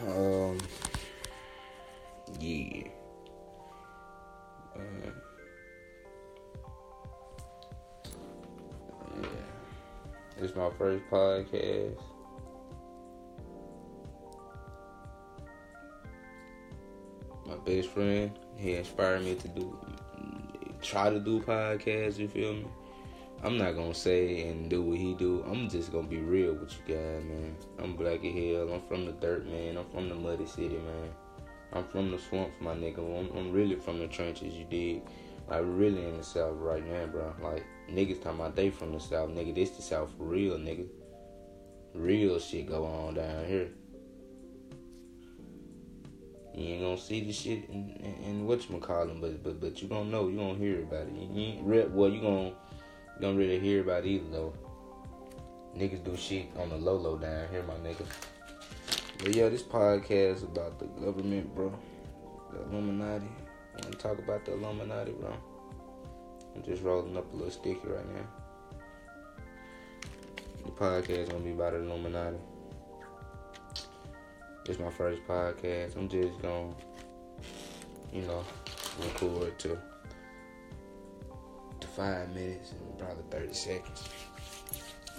Um, yeah. Uh, yeah. This is my first podcast. My best friend, he inspired me to do, try to do podcasts. You feel me? I'm not gonna say and do what he do. I'm just gonna be real with you guys, man. I'm black as hell. I'm from the dirt, man. I'm from the muddy city, man. I'm from the swamps, my nigga. I'm, I'm really from the trenches, you dig? Like really in the south right now, bro. Like niggas talking about they from the south, nigga. This the south for real, nigga. Real shit go on down here. You ain't gonna see the shit in, in, in whatchamacallit, but but but you gonna know, you gonna hear about it. You, you well, you gonna don't really hear about either though. Niggas do shit on the low low down here, my nigga. But yeah, this podcast is about the government, bro. The Illuminati. I wanna talk about the Illuminati, bro. I'm just rolling up a little sticky right now. The podcast gonna be about the Illuminati. It's my first podcast. I'm just gonna, you know, record to to five minutes and probably 30 seconds.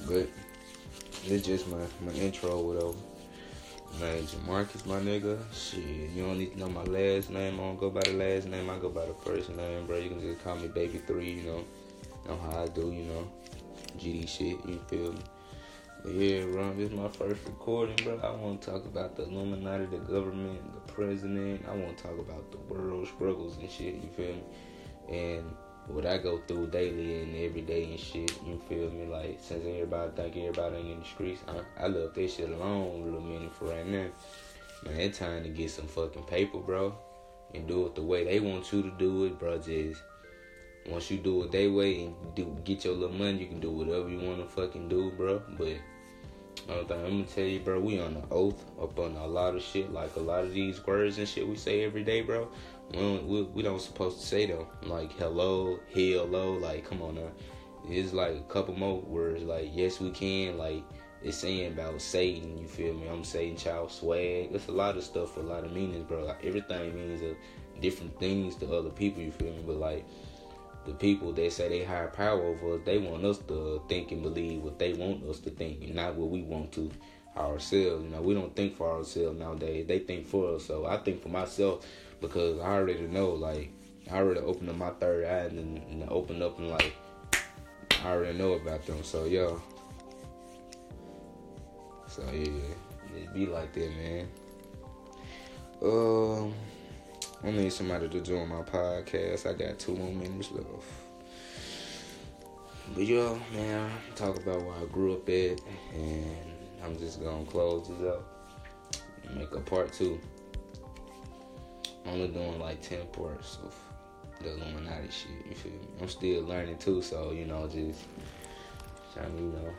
But it's just my, my intro, whatever. My name's Marcus, my nigga. Shit, you don't need to know my last name. I don't go by the last name. I go by the first name, bro. You can just call me Baby Three. You know, know how I do. You know, GD shit. You feel me? But yeah, bro, this is my first recording, bro. I want to talk about the Illuminati, the government, the president. I want to talk about the world struggles and shit. You feel me? And what I go through daily and every day and shit. You feel me? Like since everybody think everybody ain't in the streets, I, I left that shit alone a little minute for right now. Man, it's time to get some fucking paper, bro, and do it the way they want you to do it, bro. Just once you do it their way and do get your little money, you can do whatever you want to fucking do, bro. But Uh, I'm gonna tell you, bro, we on the oath up on a lot of shit, like a lot of these words and shit we say every day, bro. We don't, we, we don't supposed to say them, like hello, hello, like come on now. It's like a couple more words, like yes we can, like it's saying about Satan, you feel me? I'm Satan child swag. It's a lot of stuff, a lot of meanings, bro. Like everything means a, different things to other people, you feel me? But like the people that say they higher power over us, they want us to think and believe what they want us to think, and not what we want to ourselves. You know, we don't think for ourselves nowadays. They think for us. So I think for myself because I already know, like, I already opened up my third eye and, and opened up and like, I already know about them. So yo, so yeah, it be like that, man. Um. I need somebody to join my podcast. I got two more minutes left. But yo, man, talk about where I grew up at, and I'm just gonna close this up and make a part two. I'm only doing like ten parts of the Illuminati shit. You feel me? I'm still learning too, so you know, just trying to, you know,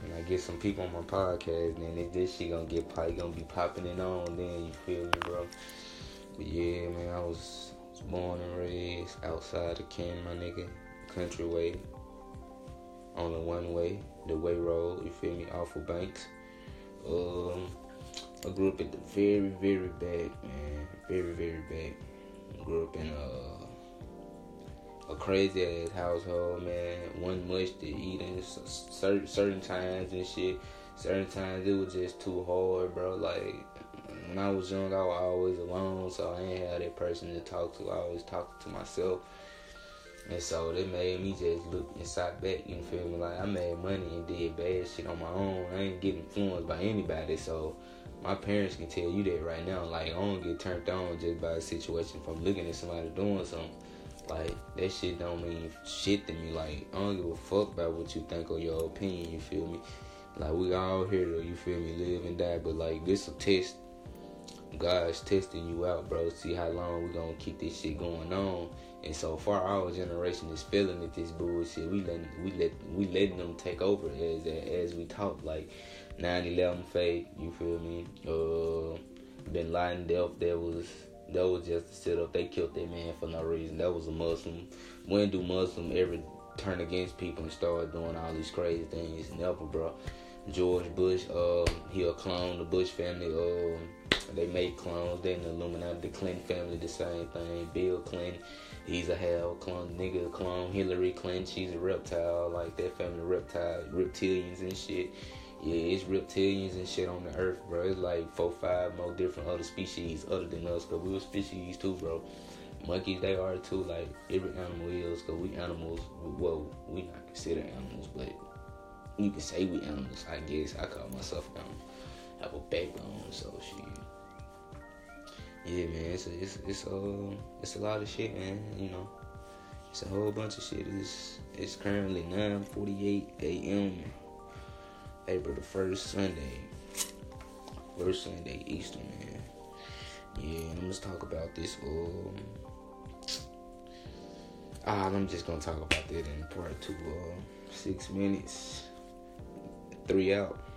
when I get some people on my podcast, then if this shit gonna get probably gonna be popping it on, then you feel me, bro. But yeah, man, I was, born and raised outside of Ken, my nigga, country way, on the one way, the way road. You feel me? Awful Banks. Um, I grew up at the very, very back, man, very, very back. Grew up in a a crazy ass household, man. One much to eat in certain certain times and shit. Certain times it was just too hard, bro. Like when I was young, I was always alone, so I ain't had that person to talk to. I always talked to myself. And so that made me just look inside back, you feel me? Like I made money and did bad shit on my own. I ain't getting influenced by anybody, so my parents can tell you that right now. Like I don't get turned on just by a situation from looking at somebody doing something. Like that shit don't mean shit to me. Like I don't give a fuck about what you think or your opinion, you feel me? Like we all here to, you feel me, live and die, but like this a test God's testing you out, bro. See how long we gonna keep this shit going on. And so far, our generation is feeling at this bullshit. We letting we let we letting them take over as as we talk. Like 9/11 fake, you feel me? Uh, Bin Laden death. That was that was just a set up. They killed that man for no reason. That was a Muslim. When do Muslim ever turn against people and start doing all these crazy things? Never, bro. George Bush, um, he a clone. The Bush family, um They make clones. They in the Illuminati. The Clinton family, the same thing. Bill Clinton, he's a hell clone, nigga clone. Hillary Clinton, she's a reptile. Like that family reptile, reptilians and shit. Yeah, it's reptilians and shit on the earth, bro. It's like four, five more different other species other than us, cause we were species too, bro. Monkeys, they are too. Like every animal is, cause we animals. Well, we not considered animals, but you can say we animals. I guess I call myself animal. Have a backbone, so shit. Yeah, man, it's a, it's it's uh it's a lot of shit, man. You know, it's a whole bunch of shit. It's it's currently 9:48 a.m. April the first Sunday, first Sunday Easter, man. Yeah, and just talk about this. Um, ah, I'm just gonna talk about that in part two. Uh, six minutes, three out.